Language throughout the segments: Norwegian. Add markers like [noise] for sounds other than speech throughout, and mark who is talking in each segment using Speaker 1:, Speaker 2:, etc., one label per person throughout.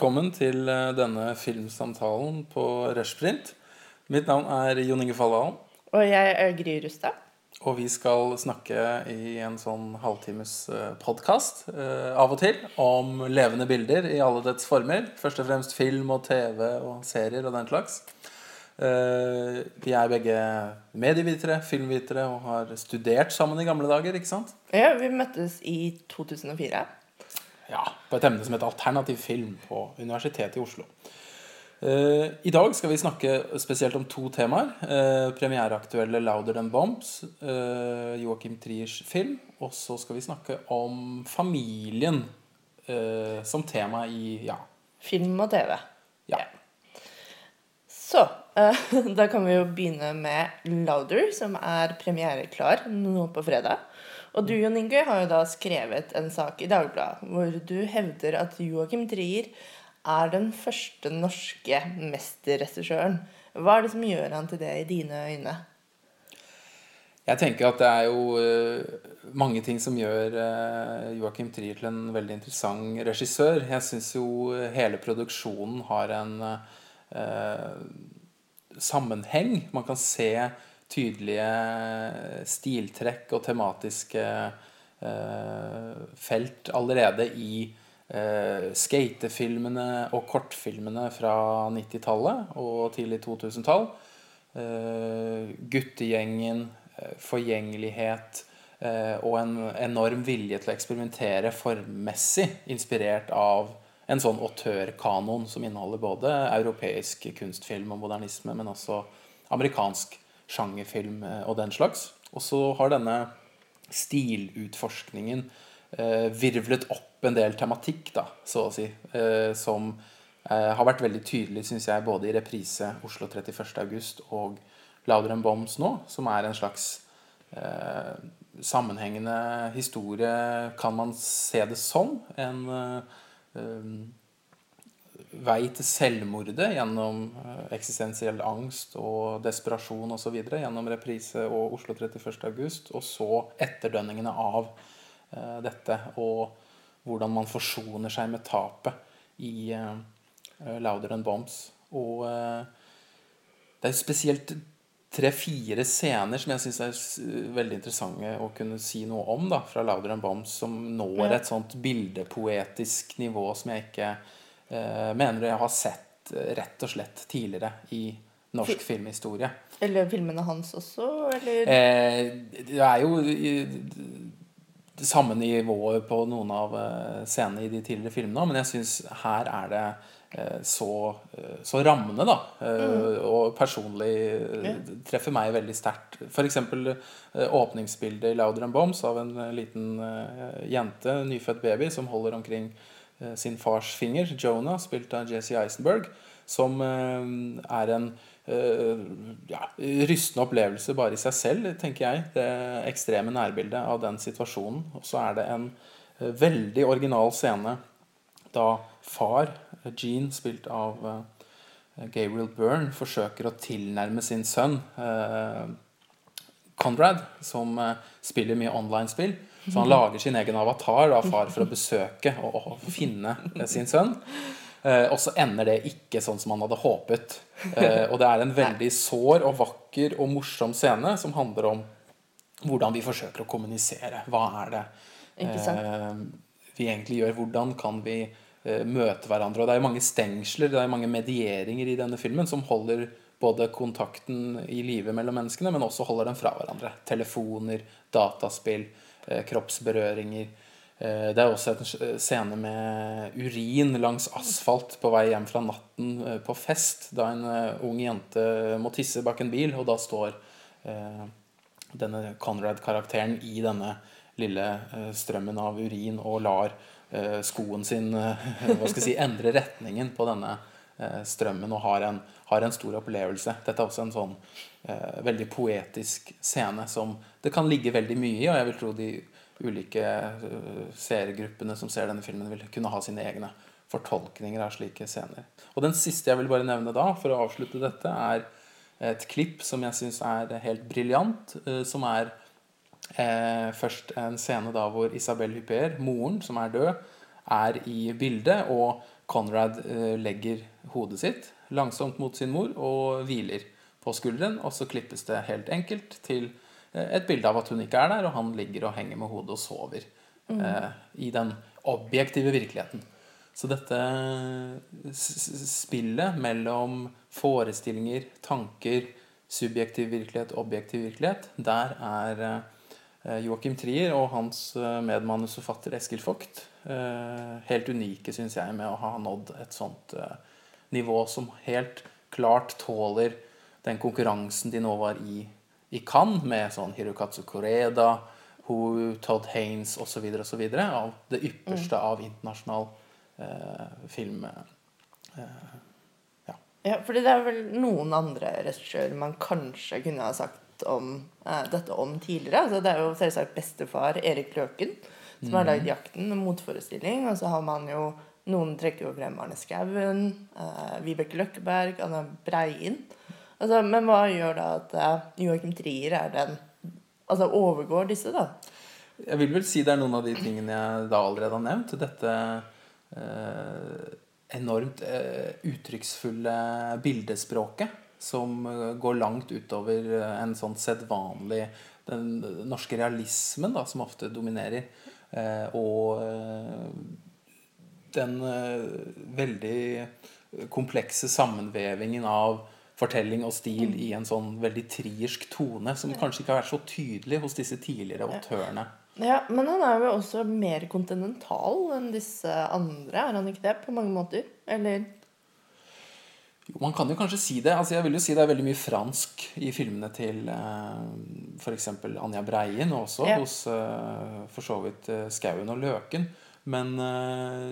Speaker 1: Velkommen til eh, denne filmsamtalen på Rushprint. Mitt navn er Jon Inge Falldalen.
Speaker 2: Og jeg er Gry Rustad.
Speaker 1: Og vi skal snakke i en sånn halvtimes podkast eh, av og til om levende bilder i alle dets former. Først og fremst film og TV og serier og den slags. Eh, vi er begge medievitere, filmvitere og har studert sammen i gamle dager, ikke sant?
Speaker 2: Ja, vi møttes i 2004.
Speaker 1: Ja, på et emne som heter alternativ film på Universitetet i Oslo. Uh, I dag skal vi snakke spesielt om to temaer. Uh, premiereaktuelle 'Louder Than Bombs', uh, Joachim Triers film. Og så skal vi snakke om familien som tema i ja.
Speaker 2: Film og TV.
Speaker 1: Ja.
Speaker 2: Så [laughs] da kan vi jo begynne med 'Louder', som er premiereklar nå på fredag. Og du Jon Inge, har jo da skrevet en sak i Dagbladet hvor du hevder at Joachim Trier er den første norske mesterregissøren. Hva er det som gjør han til det i dine øyne?
Speaker 1: Jeg tenker at det er jo uh, mange ting som gjør Joakim Joachim Trier til en veldig interessant regissør. Jeg syns jo hele produksjonen har en eh, sammenheng. Man kan se tydelige stiltrekk og tematiske eh, felt allerede i eh, skatefilmene og kortfilmene fra 90-tallet og tidlig 2000-tall. Eh, guttegjengen, eh, forgjengelighet eh, og en enorm vilje til å eksperimentere formmessig, inspirert av en sånn autørkanon som inneholder både europeisk kunstfilm og modernisme, men også amerikansk sjangerfilm eh, og den slags. Og så har denne stilutforskningen eh, virvlet opp en del tematikk, da, så å si, eh, som har vært veldig tydelig, syns jeg, både i reprise Oslo 31.8 og Louder Enn Bombs nå, som er en slags eh, sammenhengende historie, kan man se det som. En eh, vei til selvmordet gjennom eh, eksistensiell angst og desperasjon osv. gjennom reprise og Oslo 31. august, og så etterdønningene av uh, dette og hvordan man forsoner seg med tapet i uh, Louder Than Bombs. Og det er spesielt tre-fire scener som jeg syns er veldig interessante å kunne si noe om da, fra Louder Than Bombs, som når et sånt bildepoetisk nivå som jeg ikke eh, mener jeg har sett eh, rett og slett tidligere i norsk filmhistorie.
Speaker 2: Eller filmene hans også, eller?
Speaker 1: Eh, det er jo det samme nivået på noen av eh, scenene i de tidligere filmene, men jeg syns her er det eh, så, så rammende, da. Mm. Og personlig treffer meg veldig sterkt. F.eks. åpningsbildet i 'Louder and Bombs' av en liten jente, nyfødt baby, som holder omkring Eh, sin fars finger, Jonah, spilt av Jesse Eisenberg, som eh, er en eh, ja, rystende opplevelse bare i seg selv, tenker jeg. Det ekstreme nærbildet av den situasjonen. Og så er det en veldig original scene da far, Gene, spilt av Gabriel Byrne, forsøker å tilnærme sin sønn Conrad, som spiller mye online-spill så han lager sin egen avatar av far for å besøke og, og finne sin sønn. Eh, og så ender det ikke sånn som han hadde håpet. Eh, og det er en veldig sår og vakker og morsom scene som handler om hvordan vi forsøker å kommunisere. Hva er det eh, vi egentlig gjør? Hvordan kan vi eh, møte hverandre? Og det er jo mange stengsler, det er mange medieringer i denne filmen som holder både kontakten i livet mellom menneskene, men også holder dem fra hverandre. Telefoner, dataspill. Eh, kroppsberøringer. Eh, det er også en scene med urin langs asfalt på vei hjem fra natten eh, på fest, da en ung jente må tisse bak en bil, og da står denne Conrad-karakteren i denne lille strømmen av urin og lar skoen sin [laughs] hva skal jeg si, endre retningen på denne strømmen og har en, har en stor opplevelse. Dette er også en sånn eh, veldig poetisk scene som det kan ligge veldig mye i, og jeg vil tro de ulike uh, seergruppene som ser denne filmen, vil kunne ha sine egne fortolkninger av slike scener. Og den siste jeg vil bare nevne da, for å avslutte dette, er et klipp som jeg syns er helt briljant, uh, som er eh, først en scene da hvor Isabel Hyper, moren, som er død, er i bildet, og Conrad eh, legger hodet sitt langsomt mot sin mor og hviler på skulderen, og så klippes det helt enkelt til eh, et bilde av at hun ikke er der, og han ligger og henger med hodet og sover eh, i den objektive virkeligheten. Så dette spillet mellom forestillinger, tanker, subjektiv virkelighet, objektiv virkelighet, der er eh, Joachim Trier og hans eh, medmanusforfatter Eskil Vogt helt unike, syns jeg, med å ha nådd et sånt eh, nivå som helt klart tåler den konkurransen de nå var i i Cannes, med sånn Hirokatsu Koreda, Hu, Todd Haynes osv., osv., av det ypperste av internasjonal eh, film. Eh,
Speaker 2: Ja, fordi det er vel noen andre regissører man kanskje kunne ha sagt om eh, dette om tidligere. Altså, det er jo selvsagt bestefar Erik Løken som har lagd 'Jakten', en motforestilling. Og så har man jo noen trekker jo frem Arne Skouen, eh, Vibeke Løkkeberg, Anna Breien. Altså, men hva gjør da at eh, Joachim Trier er den Altså overgår disse, da?
Speaker 1: Jeg vil vel si det er noen av de tingene jeg da allerede har nevnt. Dette eh, enormt eh, uttrykksfulle bildespråket som eh, går langt utover eh, en sånn sedvanlig Den norske realismen da, som ofte dominerer. Eh, og eh, den eh, veldig komplekse sammenvevingen av fortelling og stil i en sånn veldig triersk tone, som kanskje ikke har vært så tydelig hos disse tidligere autørene.
Speaker 2: Ja, Men han er jo også mer kontinental enn disse andre, er han ikke det? På mange måter? Eller
Speaker 1: Jo, man kan jo kanskje si det. Altså, jeg vil jo si det er veldig mye fransk i filmene til uh, f.eks. Anja Breien, og også
Speaker 2: Ja.
Speaker 1: hos uh, for så vidt uh, Skauen og Løken. Men eh,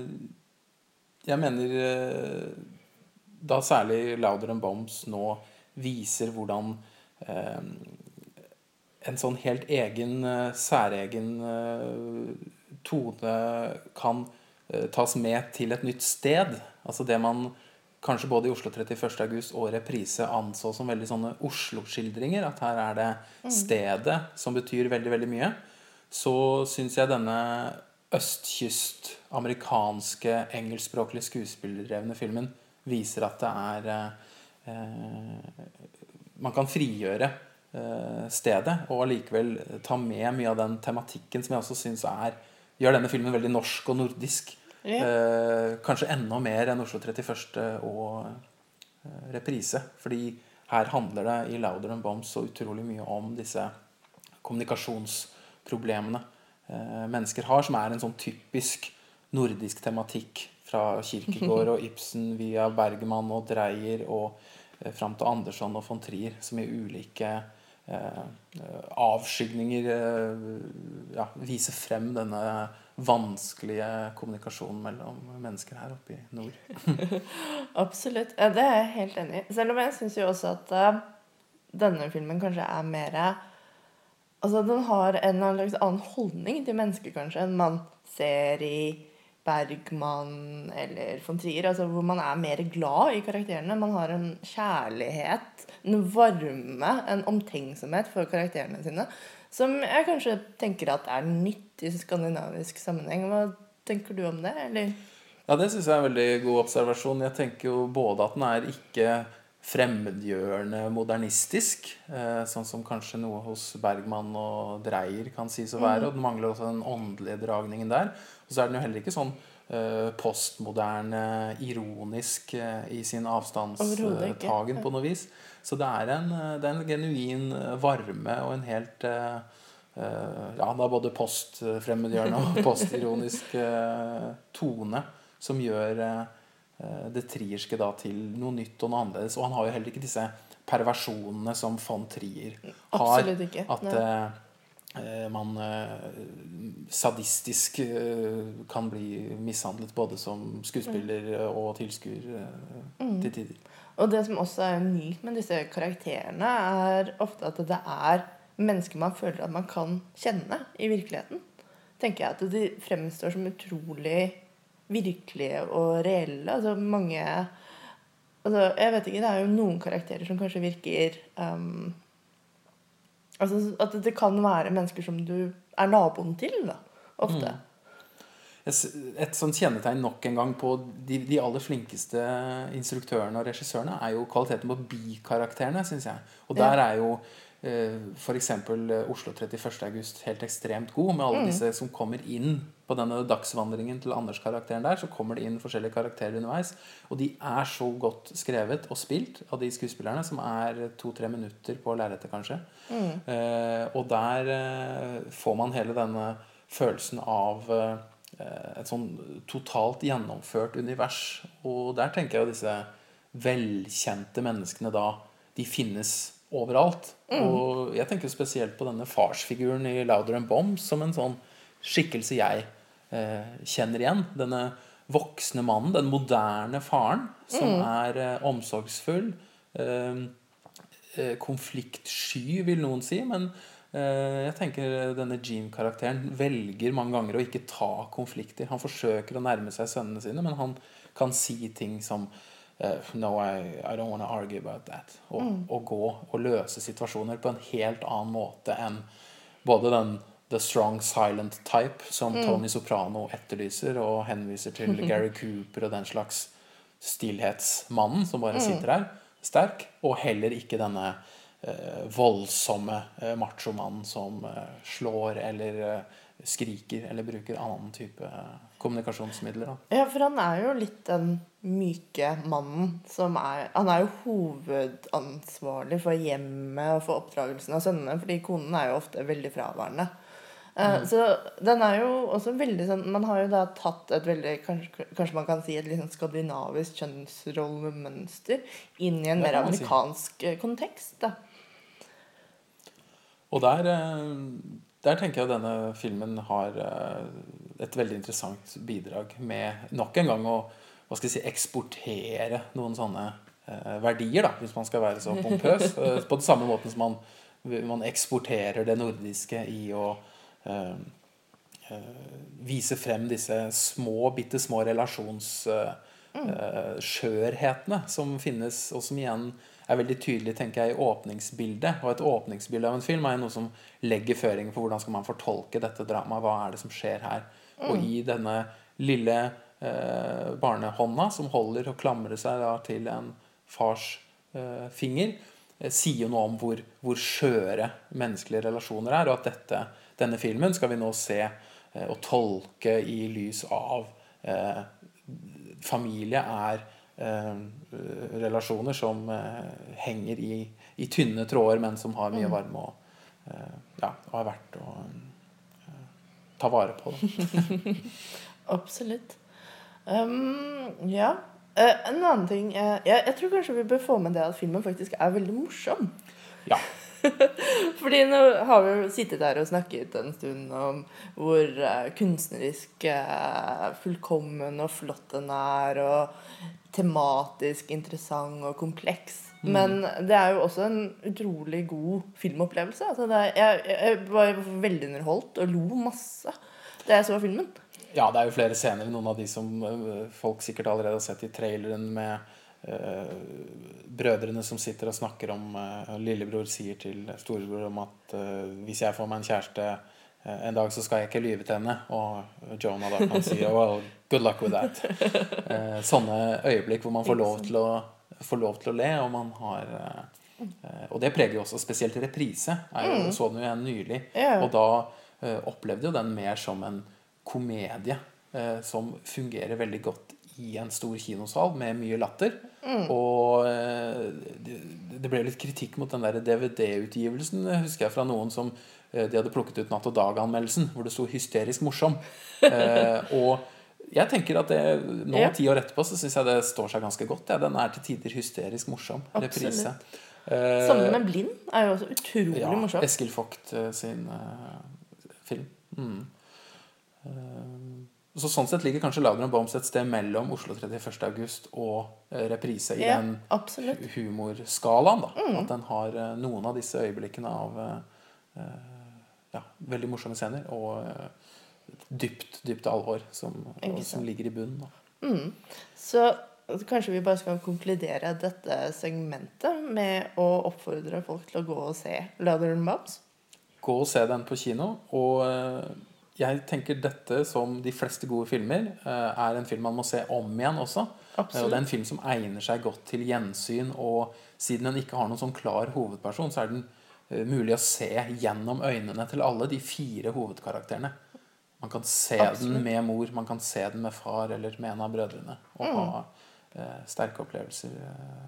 Speaker 1: jeg mener eh, da særlig Louder and Bombs nå viser hvordan eh, en sånn helt egen, eh, særegen eh, tone kan eh, tas med til et nytt sted. Altså det man kanskje både i Oslo 31. august og Reprise anså som veldig sånne Oslo-skildringer. At her er det stedet som betyr veldig, veldig mye. Så syns jeg denne østkyst, amerikanske, engelskspråklige skuespillerdrevne filmen viser at det er eh, Man kan frigjøre eh, stedet og allikevel ta med mye av den tematikken som jeg også syns gjør denne filmen veldig norsk og nordisk. Eh, kanskje enda mer enn Oslo 31. og eh, Reprise. Fordi her handler det i Louder and Bombs så utrolig mye om disse kommunikasjonsproblemene eh, mennesker har, som er en sånn typisk nordisk tematikk fra Kirkegård og Ibsen via Bergman og Dreyer og eh, fram til Andersson og von Trier, som i ulike avskygninger eh, ja, Vise frem denne vanskelige kommunikasjonen mellom mennesker her oppe i nord. [laughs]
Speaker 2: Absolutt. Ja, det er jeg helt enig i. Selv om jeg syns jo også at eh, denne filmen kanskje er mer Altså, den har en annen holdning til mennesker, kanskje, enn man ser i Bergman eller von Trier. Altså, hvor man er mer glad i karakterene. Man har en kjærlighet, en varme, en omtenksomhet for karakterene sine. Som jeg kanskje tenker at er nytt i skandinavisk sammenheng. Hva tenker du om det, eller?
Speaker 1: Ja, det syns jeg er en veldig god observasjon. Jeg tenker jo både at den er ikke fremmedgjørende modernistisk, eh, sånn som kanskje noe hos Bergman og Dreyer kan sies å være. Og den mangler også den åndelige dragningen der. Og så er den jo heller ikke sånn eh, postmoderne, ironisk eh, i sin avstandstagen på noe vis. Så det er en, eh, det er en genuin varme og en helt Ja, det er både postfremmedgjørende og [laughs] postironisk tone som gjør det trierske da til noe nytt og noe annerledes. Og han har jo heller ikke disse perversjonene som von Trier har.
Speaker 2: Absolutt ikke.
Speaker 1: At
Speaker 2: Nei.
Speaker 1: Eh, man eh, sadistisk eh, kan bli mishandlet både som skuespiller og tilskuer
Speaker 2: Mm.
Speaker 1: til tider.
Speaker 2: Og det som også er unikt med disse karakterene, er ofte at det er mennesker man føler at man kan kjenne i virkeligheten. Tenker jeg at De fremstår som utrolig virkelige og reelle. Altså mange altså Jeg vet ikke, det er jo noen karakterer som kanskje virker um, Altså at det kan være mennesker som du er naboen til, da. Ofte.
Speaker 1: Mm. et sånt kjennetegn nok en gang på de, de aller flinkeste instruktørene og regissørene, er jo kvaliteten på bikarakterene, syns jeg. Og der er jo f.eks. Oslo 31. august helt ekstremt god, med alle disse som kommer inn på denne dagsvandringen til Anders-karakteren der. Så kommer det inn forskjellige karakterer underveis. Og de er så godt skrevet og spilt av de skuespillerne, som er to-tre minutter på lerretet, kanskje. Eh, og der eh, får man hele denne følelsen av eh, et sånn totalt gjennomført univers. Og der tenker jeg jo disse velkjente menneskene da De finnes overalt. Og jeg tenker spesielt på denne farsfiguren i Louder and Bombs som en sånn skikkelse jeg eh, kjenner igjen. Denne voksne mannen, den moderne faren, som er eh, omsorgsfull. Eh, eh, konfliktsky, vil noen si. Men eh, jeg tenker denne Gene-karakteren velger mange ganger å ikke ta konflikter. Han forsøker å nærme seg sønnene sine, men han kan si ting som eh, No, I, I don't want to argue about that. Og, og gå og løse situasjoner på en helt annen måte enn både den The strong silent type, som Tony Soprano etterlyser og henviser til [laughs] Gary Cooper og den slags stillhetsmannen som bare sitter her, sterk, og heller ikke denne voldsomme eh, machomannen som eh, slår eller eh, skriker eller bruker annen type eh, kommunikasjonsmidler. Da.
Speaker 2: Ja, for han er jo litt den myke mannen som er Han er jo hovedansvarlig for hjemmet og for oppdragelsen av sønnene, fordi konen er jo ofte veldig fraværende. Eh, Så den er jo også veldig sånn Man har jo da tatt et veldig Kanskje, kanskje man kan si et litt sånn skandinavisk kjønnsrollemønster inn i en mer amerikansk eh, kontekst. da.
Speaker 1: Og der, eh, der tenker jeg denne filmen har eh, et veldig interessant bidrag med nok en gang å hva skal jeg si, eksportere noen sånne eh, verdier, da, hvis man skal være så pompøs. [laughs] På den samme måten som man, man eksporterer det nordiske i å uh, uh, vise frem disse små, bitte små relasjonsskjørhetene som finnes, og som igjen er veldig tydelig tenker jeg, i åpningsbildet. Og et åpningsbilde av en film er noe som legger føringer for hvordan skal man fortolke dette dramaet. Hva er det som skjer her? Og i denne lille eh, barnehånda som holder og klamrer seg da til en fars eh, finger, eh, sier jo noe om hvor, hvor skjøre menneskelige relasjoner er, og at dette, denne filmen skal vi nå se eh, og tolke i lys av eh, familie er eh, relasjoner som eh, henger i, i tynne tråder, men som har mye varme og, eh, ja, og er verdt å ta vare på. [laughs]
Speaker 2: Absolutt. Um, ja. En annen ting jeg, jeg tror kanskje vi bør få med det at filmen faktisk er veldig morsom.
Speaker 1: Ja. [laughs]
Speaker 2: Fordi nå har vi sittet der og snakket en stund om hvor eh, kunstnerisk eh, fullkommen og flott den er, og tematisk interessant og kompleks. Men det er jo også en utrolig god filmopplevelse. Altså det er, jeg, jeg var veldig underholdt og lo masse da jeg så filmen.
Speaker 1: Ja, det er jo flere scener. Noen av de som øh, folk sikkert allerede har sett i traileren med brødrene som sitter og snakker om øh, Lillebror sier til storebror om at øh, hvis jeg får meg en kjæreste en dag, så skal jeg ikke lyve til henne. Og Jonah da kan si well, good luck with that. [laughs] Eh, sånne øyeblikk hvor man får lov til å, får lov til å le, og man har eh, eh, Og det preger jo også spesielt reprise. Jeg mm. Så den jo igjen nylig.
Speaker 2: yeah.
Speaker 1: Og da eh, opplevde jo den mer som en komedie eh, som fungerer veldig godt i en stor kinosal med mye latter. Og eh, det, det ble litt kritikk mot den der DVD-utgivelsen, husker jeg, fra noen som eh, de hadde plukket ut Natt og Dag-anmeldelsen, hvor det sto 'hysterisk morsom'. [laughs] Eh, og jeg tenker at det, nå,
Speaker 2: Ja.
Speaker 1: ti år etterpå, så syns jeg det står seg ganske godt. Ja. Den er til tider hysterisk morsom. Reprise. Eh,
Speaker 2: Sammen med 'Blind' er jo også utrolig
Speaker 1: ja,
Speaker 2: morsom.
Speaker 1: Eskil Vogt eh, sin eh, film. Mm. Så Sånn sett ligger kanskje and Bombs' et sted mellom Oslo 31. august og eh, reprise i
Speaker 2: Ja,
Speaker 1: den
Speaker 2: absolutt.
Speaker 1: humorskalaen. da
Speaker 2: Mm.
Speaker 1: At den har eh, noen av disse øyeblikkene av eh, ja, veldig morsomme scener og dypt, dypt alvor som, som ligger i bunnen. Da.
Speaker 2: Mm. Så kanskje vi bare skal konkludere dette segmentet med å oppfordre folk til å gå og se 'Louder and Bobs'.
Speaker 1: Gå og se den på kino. Og jeg tenker dette, som de fleste gode filmer, eh, er en film man må se om igjen også. Absolutt. Og det er en film som egner seg godt til gjensyn. Og siden den ikke har noen sånn klar hovedperson, så er den eh, mulig å se gjennom øynene til alle de fire hovedkarakterene. Man kan se
Speaker 2: Absolutt.
Speaker 1: den med mor, man kan se den med far eller med en av brødrene. Og ha eh, sterke opplevelser eh,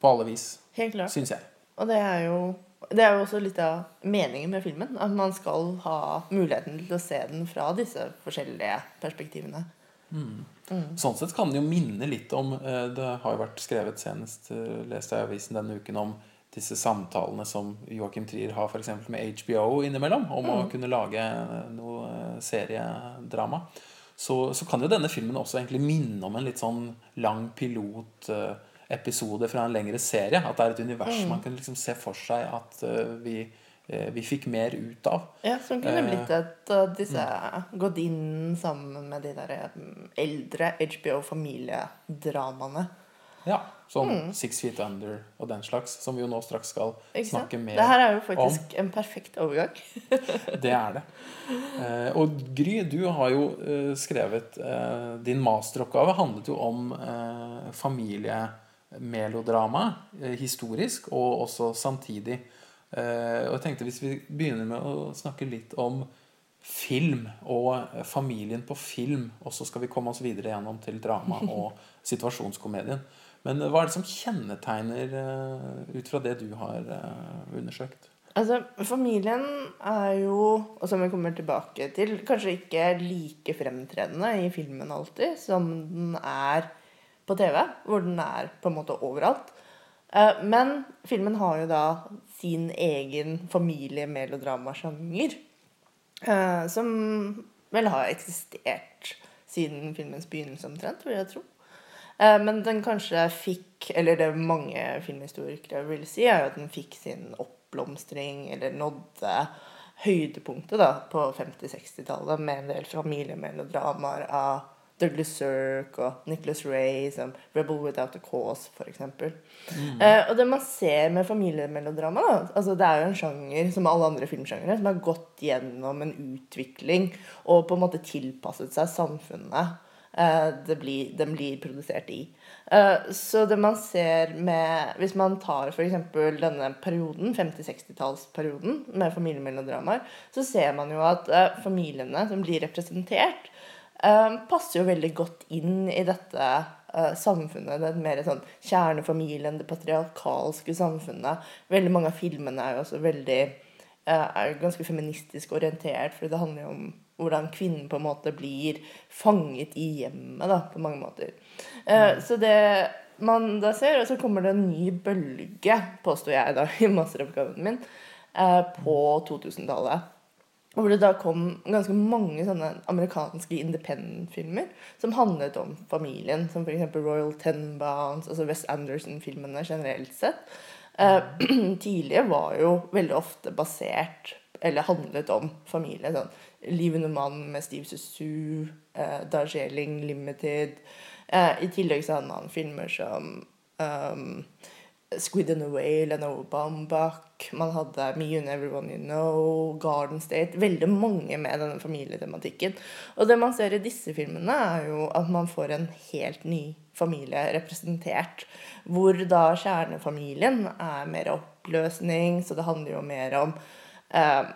Speaker 1: på alle vis,
Speaker 2: Helt klart.
Speaker 1: syns jeg.
Speaker 2: Og det er jo det er jo også litt av meningen med filmen. At man skal ha muligheten til å se den fra disse forskjellige perspektivene.
Speaker 1: Sånn sett kan den jo minne litt om eh, Det har jo vært skrevet senest, eh, leste jeg i avisen denne uken, om disse samtalene som Joachim Trier har f.eks. med HBO innimellom, om å kunne lage eh, noe seriedrama. Så, så kan jo denne filmen også egentlig minne om en litt sånn lang pilotepisode fra en lengre serie. At det er et univers man kan liksom se for seg at uh, vi, uh, vi fikk mer ut av.
Speaker 2: Ja, Som kunne
Speaker 1: Eh,
Speaker 2: blitt et av disse gått inn sammen med de der mm, eldre HBO-familiedramaene.
Speaker 1: Ja, Som Six Feet Under og den slags, som vi jo nå straks skal snakke mer
Speaker 2: Det her er jo faktisk en perfekt overgang. [laughs]
Speaker 1: Det er det. Eh, og Gry, du har jo skrevet Din masteroppgave handlet jo om eh, familiemelodrama, eh, historisk og også samtidig. Eh, og jeg tenkte hvis vi begynner med å snakke litt om film og eh, familien på film, og så skal vi komme oss videre gjennom til drama [laughs] og situasjonskomedien. Men hva er det som kjennetegner, ut fra det du har undersøkt?
Speaker 2: Altså, Familien er jo, og som vi kommer tilbake til, kanskje ikke like fremtredende i filmen alltid som den er på TV, hvor den er på en måte overalt. Eh, Men filmen har jo da sin egen familiemelodramasjanger, eh, som vel har eksistert siden filmens begynnelse omtrent, vil jeg tro. Eh, Men den kanskje fikk, eller det mange filmhistorikere vil si, er jo at den fikk sin oppblomstring, eller nådde høydepunktet da, på 50-60-tallet med en del familiemelodramaer av Douglas Sirk og Nicholas Ray som 'Rebel Without a Cause', f.eks. Eh, og det man ser med familiemelodrama da, altså Det er jo en sjanger som alle andre filmsjangere som har gått gjennom en utvikling og på en måte tilpasset seg samfunnet eh, det blir, den blir produsert i. Eh, så det man ser med Hvis man tar f.eks. denne perioden, 50-60-tallsperioden med familiemelodramaer, så ser man jo at eh, familiene som blir representert, passer jo veldig godt inn i dette eh, samfunnet. Det er mer sånn kjernefamilien, det patriarkalske samfunnet. Veldig mange av filmene er jo også veldig eh, er ganske feministisk orientert, for det handler jo om hvordan kvinnen på en måte blir fanget i hjemmet, da, på mange måter. Mm. Så det man da ser, og så kommer det en ny bølge, påstår jeg da [laughs] i masteroppgaven min, eh, på 2000-tallet. Hvor det da kom ganske mange sånne amerikanske independent-filmer som handlet om familien, som f.eks. Royal Tenbounds, altså West Anderson-filmene generelt sett. Eh, [clears throat] tidligere var jo veldig ofte basert eller handlet om familie. sånn Livende mann med Steve Sussu, eh, Darjeeling Limited. Eh, I tillegg så hadde man filmer som um, Squid and Away, Lenovo Baumbach. Man hadde Me and Everyone You Know, Garden State. Veldig mange med denne familietematikken. Og det man ser i disse filmene, er jo at man får en helt ny familie representert. Hvor da kjernefamilien er mer oppløsning, så det handler jo mer om eh,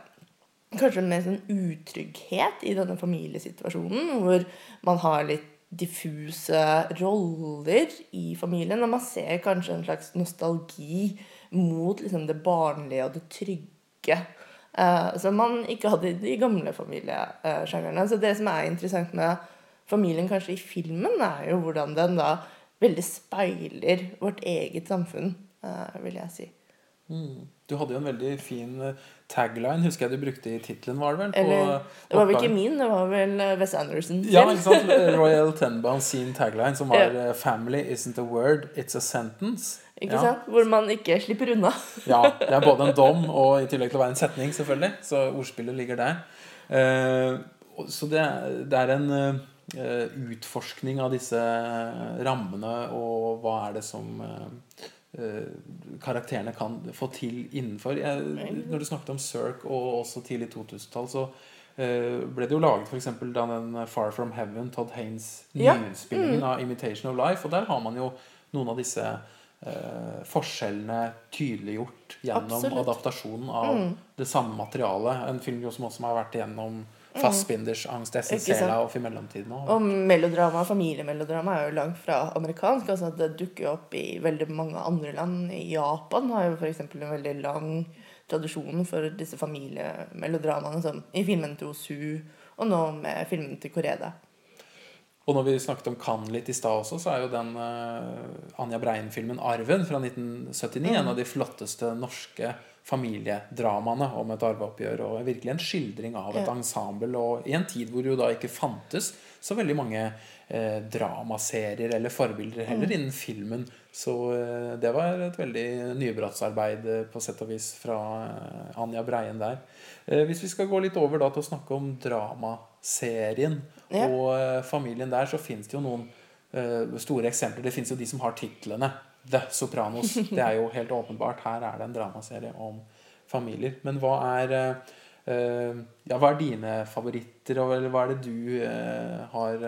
Speaker 2: Kanskje mer sånn utrygghet i denne familiesituasjonen, hvor man har litt diffuse roller i familien. Og man ser kanskje en slags nostalgi mot liksom, det barnlige og det trygge. Uh, som man ikke hadde i de gamle familiesjangerne. Så det som er interessant med familien kanskje i filmen, er jo hvordan den da veldig speiler vårt eget samfunn, uh, vil jeg si.
Speaker 1: Du hadde jo en veldig fin eh, tagline, husker jeg du brukte i tittelen, var det vel? på
Speaker 2: Eller det var vel ikke min, det var vel eh, Wes Anderson sin.
Speaker 1: Ja, ikke sant? [laughs] Royal Tenban sin tagline, som var
Speaker 2: Ja.
Speaker 1: eh, 'Family isn't a word, it's a sentence'.
Speaker 2: Ikke
Speaker 1: ja.
Speaker 2: sant? Hvor man ikke slipper unna. [laughs]
Speaker 1: ja, det er både en [laughs] dom og i tillegg til å være en setning, selvfølgelig. Så ordspillet ligger der. Så det, er en utforskning av disse rammene, og hva er det som karakterene kan få til innenfor. Jeg, når du snakket om Cirque og også tidlig 2000-tall, så eh, ble det jo laget f.eks. da den Far From Heaven, Todd Haines
Speaker 2: Ja.
Speaker 1: mm. av Imitation of Life. Og der har man jo noen av disse eh, forskjellene tydeliggjort gjennom
Speaker 2: Absolutt.
Speaker 1: adaptasjonen av det samme materialet. En film som også har vært igjennom Fassbinders angst,
Speaker 2: Ikke det
Speaker 1: Essensela opp i mellomtiden òg.
Speaker 2: Og melodrama, familiemelodrama er jo langt fra amerikansk. altså Det dukker jo opp i veldig mange andre land. I Japan har jo f.eks. en veldig lang tradisjon for disse familiemelodramaene, som i filmen til Osu, og nå med filmen til Koreda.
Speaker 1: Og når vi snakket om Cannes litt i stad også, så er jo den uh, Anja Brein-filmen 'Arven' fra 1979 en av de flotteste norske familiedramaene om et arveoppgjør. Og virkelig en skildring av et
Speaker 2: Ja.
Speaker 1: ensemble. Og i en tid hvor det jo da ikke fantes så veldig mange eh, dramaserier eller forbilder heller innen filmen. Så eh, det var et veldig nybrottsarbeid eh, på sett og vis fra eh, Anja Breien der. Eh, hvis vi skal gå litt over da til å snakke om dramaserien
Speaker 2: Ja.
Speaker 1: og eh, familien der, så fins det jo noen eh, store eksempler. Det fins jo de som har titlene The Sopranos. [laughs] Det er jo helt åpenbart. Her er det en dramaserie om familier. Men hva er eh, Ja, hva er dine favoritter, eller hva er det du har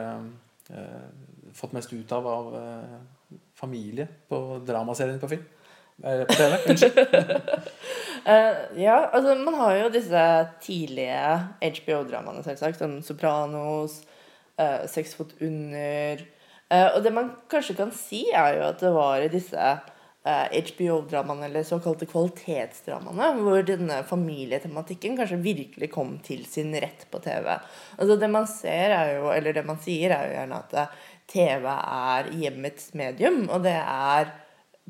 Speaker 1: fått mest ut av av familie på dramaserien på film? På TV? [laughs] Unnskyld. [laughs]
Speaker 2: Eh, ja, altså man har jo disse tidlige HBO-dramaene, selvsagt, som Sopranos, uh, Seks fot under Uh, Og det man kanskje kan si, er jo at det var i disse eh, HBO-dramaene, eller såkalte kvalitetsdramaene, hvor denne familietematikken kanskje virkelig kom til sin rett på TV. Altså det man ser er jo, eller det man sier, er jo gjerne at eh, TV er hjemmets medium, og det er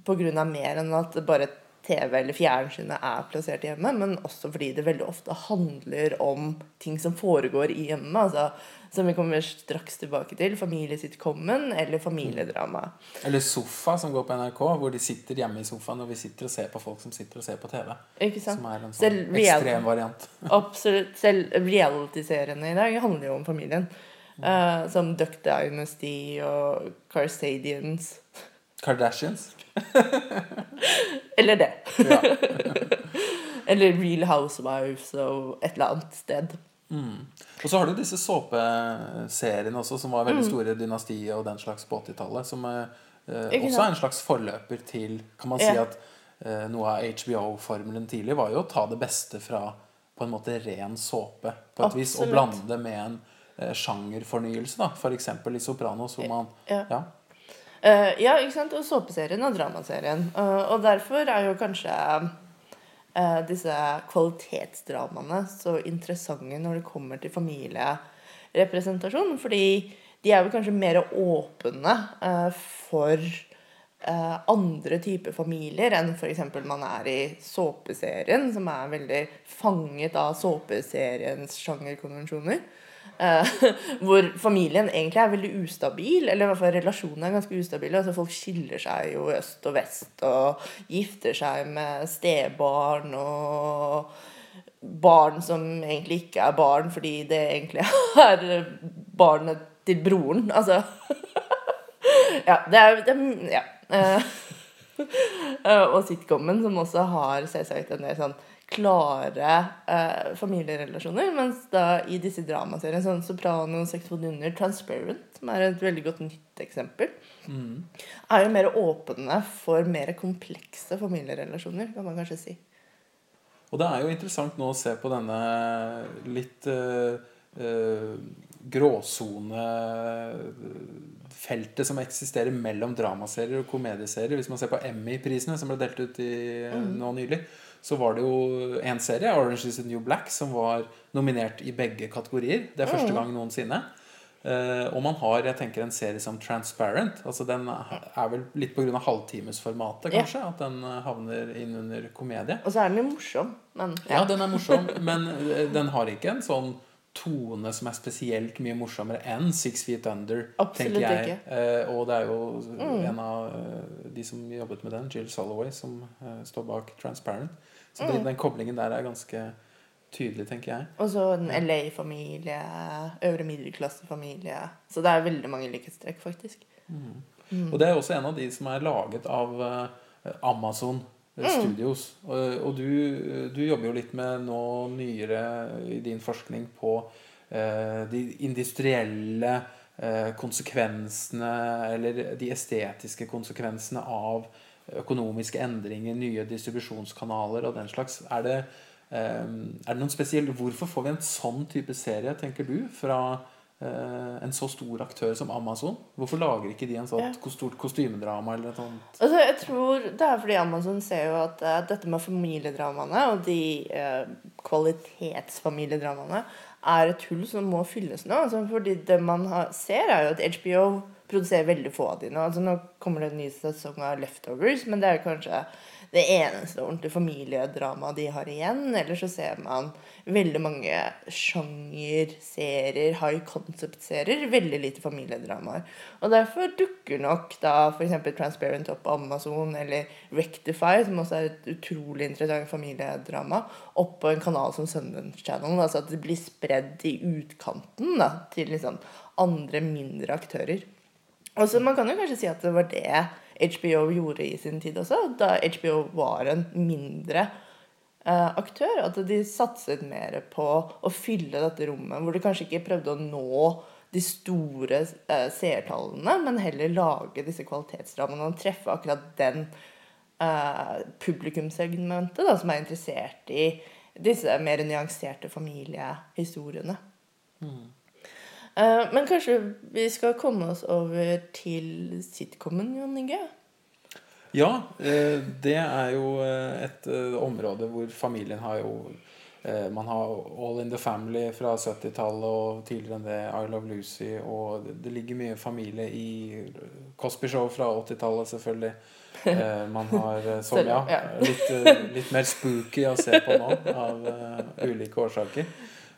Speaker 2: på grunn av mer enn at bare TV eller fjernsynet er plassert hjemme, men også fordi det veldig ofte handler om ting som foregår i hjemmet. altså Som vi kommer straks tilbake til. Familiesitcomen eller familiedrama.
Speaker 1: Eller Sofa, som går på NRK, hvor de sitter hjemme i sofaen og vi sitter og ser på folk som sitter og ser på TV.
Speaker 2: Ikke sant?
Speaker 1: Som er en sånn ekstrem variant. [laughs]
Speaker 2: Absolutt. Selv reality-seriene i dag handler jo om familien. Uh, som Duck Dynasty og Carstadians.
Speaker 1: Kardashians. [laughs]
Speaker 2: Eller det. [laughs] Eller Real Housewives og et eller annet sted.
Speaker 1: Og så har du disse såpeseriene også, som var veldig
Speaker 2: Mm.
Speaker 1: store. Dynastiet og den slags på 80-tallet. Som eh, eh, også er en slags forløper til Kan man si
Speaker 2: Ja.
Speaker 1: at eh, noe av HBO-formelen tidlig var jo å ta det beste fra på en måte ren såpe, på et vis, og blande det med en eh, sjangerfornyelse. da F.eks. i Sopranos, hvor man
Speaker 2: Ja.
Speaker 1: ja.
Speaker 2: Eh, ja, ikke sant? Og såpeserien og dramaserien. Uh, og derfor er jo kanskje uh, disse kvalitetsdramaene så interessante når det kommer til familierepresentasjon. Fordi de er vel kanskje mer åpne for andre typer familier enn f.eks. man er i såpeserien, som er veldig fanget av såpeseriens sjangerkonvensjoner. Eh, [laughs] hvor familien egentlig er veldig ustabil, eller i hvert fall relasjonene er ganske ustabile. Altså Folk skiller seg jo øst og vest og gifter seg med stebarn og barn som egentlig ikke er barn, fordi det egentlig [laughs] er barnet til broren. Altså [laughs] Ja, det er, det Ja. Eh, og sitcomen, som også har selvsagt en del sånn klare eh, familierelasjoner. Mens da i disse dramaseriene, sånn Soprano, Sex for Under, Transparent, som er et veldig godt nytt eksempel, er jo mer åpne for mer komplekse familierelasjoner, kan man kanskje si.
Speaker 1: Og det er jo interessant nå å se på denne litt uh, gråsonefeltet som eksisterer mellom dramaserier og komedieserier. Hvis man ser på Emmy-prisene som ble delt ut i, nå nylig, så var det jo en serie, 'Orange is the New Black', som var nominert i begge kategorier. Det er første gang noensinne. Eh, og man har jeg tenker, en serie som Transparent. altså Den er vel litt pga. halvtimesformatet,
Speaker 2: Ja.
Speaker 1: kanskje, at den eh, havner inn under komedie.
Speaker 2: Og så er den jo morsom, men
Speaker 1: Ja, den er morsom, [laughs] men eh, den har ikke en sånn tone som er spesielt mye morsommere enn Six Feet Under,
Speaker 2: Absolutt
Speaker 1: tenker jeg.
Speaker 2: ikke.
Speaker 1: Eh, og det er jo en av eh, de som jobbet med den, Jill Soloway, som eh, står bak Transparent. Så den, den koblingen der er ganske tydelig, tenker jeg.
Speaker 2: Og så en LA-familie, øvre middelklassefamilie. Så det er veldig mange likhetstrekk, faktisk.
Speaker 1: Og det er også en av de som er laget av Amazon eh, studios. Og, og du, du jobber jo litt med nå nyere i din forskning på eh, de industrielle eh, konsekvensene, eller de estetiske konsekvensene av økonomiske endringer, nye distribusjonskanaler og den slags. Er det, eh, er det noen spesiell Hvorfor får vi en sånn type serie, tenker du, fra en så stor aktør som Amazon? Hvorfor lager ikke de en sånt
Speaker 2: Ja.
Speaker 1: stort kostymedrama eller noe sånt?
Speaker 2: Altså, jeg tror Det er fordi Amazon ser jo at uh, dette med familiedramaene og de uh, kvalitetsfamiliedramaene er et hull som må fylles nå. Altså, fordi det man har, ser, er jo at HBO produserer veldig få av de nå. Altså, nå kommer det en ny sesong av Leftovers, men det er kanskje det eneste ordentlige familiedramaet de har igjen. Eller så ser man veldig mange sjangerserier, high concept-serier, veldig lite familiedramaer. Og derfor dukker nok da f.eks. Transparent opp på Amazon, eller Rectify, som også er et utrolig interessant familiedrama, opp på en kanal som Sundance Channel. Altså at det blir spredd i utkanten da, til liksom andre, mindre aktører. Og så Man kan jo kanskje si at det var det HBO gjorde i sin tid også, da HBO var en mindre eh, aktør. At de satset mer på å fylle dette rommet, hvor de kanskje ikke prøvde å nå de store eh, seertallene, men heller lage disse kvalitetsrammene og treffe akkurat den eh, publikumssegmentet da, som er interessert i disse mer nyanserte familiehistoriene. Eh, men kanskje vi skal komme oss over til sitcomen, Jon Inge?
Speaker 1: Ja, eh, det er jo eh, et eh, område hvor familien har jo eh, Man har All in the Family fra 70-tallet og tidligere enn det I Love Lucy. Og det, ligger mye familie i Cosby Show fra 80-tallet, selvfølgelig. Eh, man har eh, [laughs] som, ja, litt, eh, litt mer spooky å se på nå av eh, ulike årsaker.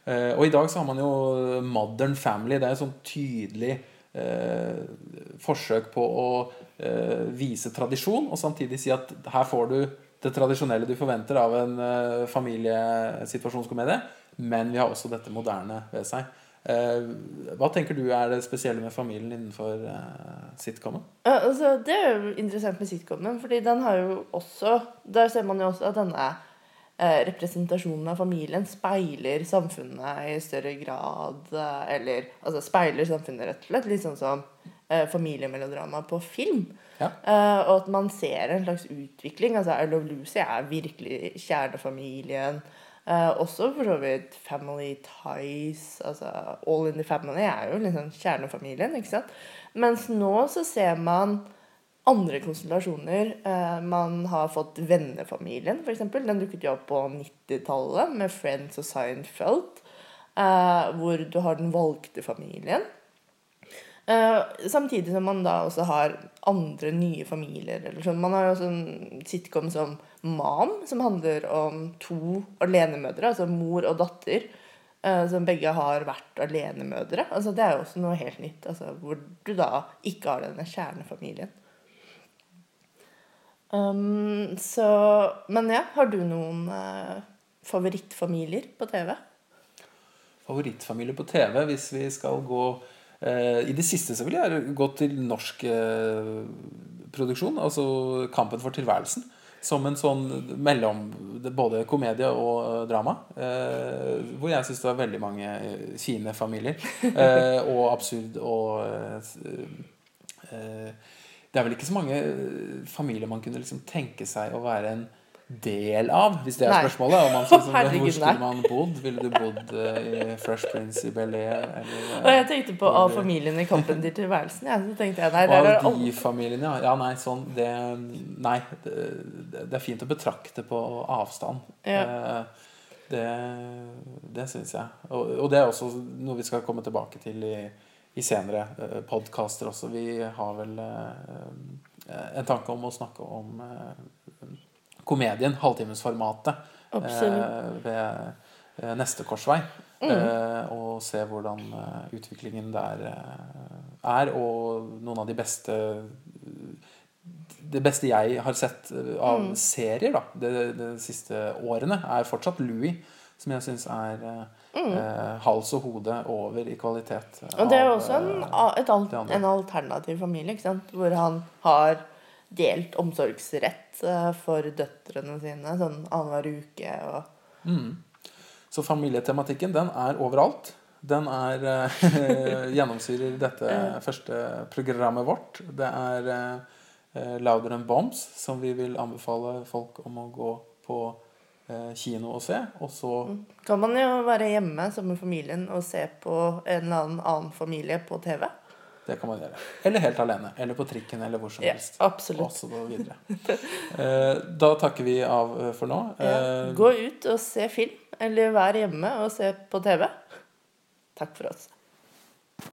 Speaker 1: Eh, og i dag så har man jo Modern Family. Det er et sånn tydelig eh, forsøk på å eh, vise tradisjon, og samtidig si at her får du det tradisjonelle du forventer av en familiesituasjonskomedie, men vi har også dette moderne ved seg. Hva tenker du er det spesielle med familien innenfor sitcomen?
Speaker 2: Altså, det er jo interessant med sitcomen, fordi den har jo også Der ser man jo også at denne eh, representasjonen av familien speiler samfunnet i større grad. Eh, eller altså speiler samfunnet, rett og slett. Litt sånn som eh, familiemelodrama på film.
Speaker 1: Ja.
Speaker 2: Eh, og at man ser en slags utvikling. Altså I Love Lucy er virkelig kjernefamilien. Eh, også for så vidt Family Ties. Altså All in the Family er jo liksom kjernefamilien. ikke sant? Mens nå så ser man andre konstellasjoner. Eh, man har fått vennefamilien, f.eks. Den dukket jo opp på 90-tallet med Friends og Seinfeld. Eh, hvor du har den valgte familien. Eh, samtidig som man da også har andre nye familier. Sånn. Man har jo også en sitcom som Mam, som handler om to alenemødre, altså mor og datter, som begge har vært alenemødre. Altså, det er jo også noe helt nytt, altså, hvor du da ikke har denne kjernefamilien. Um, så Men ja, har du noen uh, favorittfamilier på TV?
Speaker 1: Favorittfamilie på TV, hvis vi skal gå uh, I det siste så vil jeg gå til norsk uh, produksjon, altså Kampen for tilværelsen. Som en sånn mellom både komedie og drama. Eh, hvor jeg syns det var veldig mange fine familier. Eh, og absurd og eh, Det er vel ikke så mange eh, familier man kunne liksom tenke seg å være en del av, hvis det er spørsmålet. Synes, [laughs]
Speaker 2: Herregud,
Speaker 1: hvor skulle man bodd? Ville du bodd uh, i Fresh Prince i Bel-Air? eller,
Speaker 2: Og jeg tenkte på av familien i Kampen til tilværelsen. Ja, så tenkte jeg, nei, der er
Speaker 1: de familiene, ja. Nei, sånn det, Nei. Det, det er fint å betrakte på avstand.
Speaker 2: Ja.
Speaker 1: Eh, Det, det syns jeg. Og, og det er også noe vi skal komme tilbake til i, i senere uh, podkaster også. Vi har vel eh, en tanke om å snakke om eh, komedien, halvtimesformatet, eh, ved eh, neste korsvei.
Speaker 2: Mm.
Speaker 1: Eh, og se hvordan eh, utviklingen der eh, er. Og noen av de beste Det beste jeg har sett eh, av
Speaker 2: Mm.
Speaker 1: serier da, de, de siste årene, er fortsatt Louis. Som jeg syns er mm. eh, hals og hode over i kvalitet.
Speaker 2: Mm. Og det er jo også en,
Speaker 1: eh,
Speaker 2: alt, en alternativ familie, ikke sant? hvor han har delt omsorgsrett eh, for døtrene sine sånn annenhver uke og
Speaker 1: Mm. Så familietematikken, den er overalt. Den er eh, [laughs] gjennomsyrer dette første programmet vårt. Det er eh, Louder Than Bombs, som vi vil anbefale folk om å gå på eh, kino å se. Og så
Speaker 2: kan man jo være hjemme sammen med familien og se på en eller annen annen familie på TV.
Speaker 1: Det kan man gjøre. Eller helt alene. Eller på trikken, eller hvor som
Speaker 2: Ja,
Speaker 1: helst.
Speaker 2: absolutt.
Speaker 1: Så videre. Eh, da takker vi av eh, for nå.
Speaker 2: Ja.
Speaker 1: Eh,
Speaker 2: Gå ut og se film, eller vær hjemme og se på TV. Takk for oss.